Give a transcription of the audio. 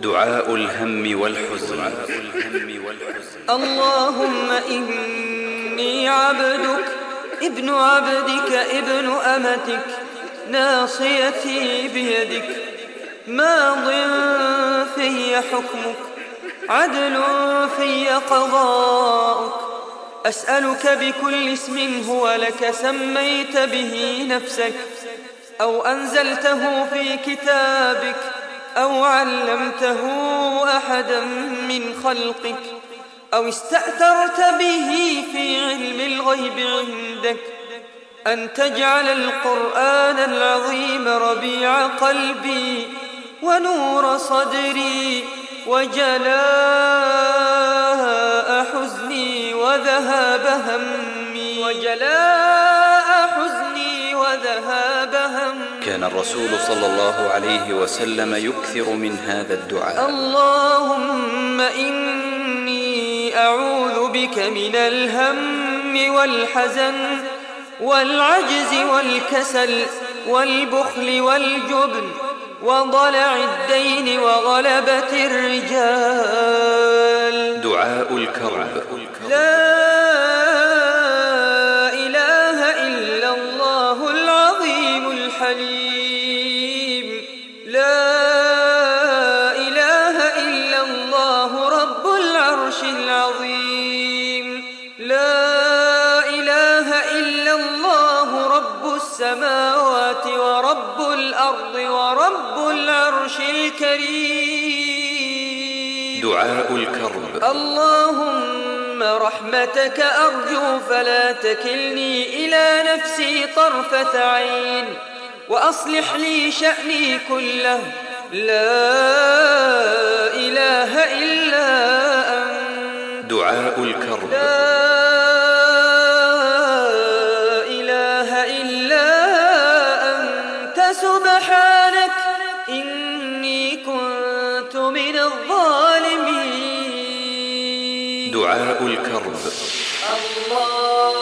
دعاء الهم والحزن. اللهم إني عبدك ابن عبدك ابن أمتك ناصيتي بيدك ماض في حكمك عدل في قضاؤك أسألك بكل اسم هو لك سميت به نفسك أو أنزلته في كتابك أو علمته أحدا من خلقك أو استأثرت به في علم الغيب عندك أن تجعل القرآن العظيم ربيع قلبي ونور صدري وجلاء حزني وذهاب همي وجلاء حزني وذهاب همي كان الرسول صلى الله عليه وسلم يكثر من هذا الدعاء. اللهم إني أعوذ بك من الهم والحزن والعجز والكسل والبخل والجبن وضلع الدين وغلبة الرجال. دعاء الكرب. لا الحليم لا إله إلا الله رب العرش العظيم. لا إله إلا الله رب السماوات ورب الأرض ورب العرش الكريم. دعاء الكرب. اللهم رحمتك أرجو فلا تكلني إلى نفسي طرفة عين. وأصلح لي شأني كله. لا إله إلا أنت. دعاء الكرب. لا إله إلا أنت. سبحانك إني كنت من الظالمين. دعاء الكرب. الله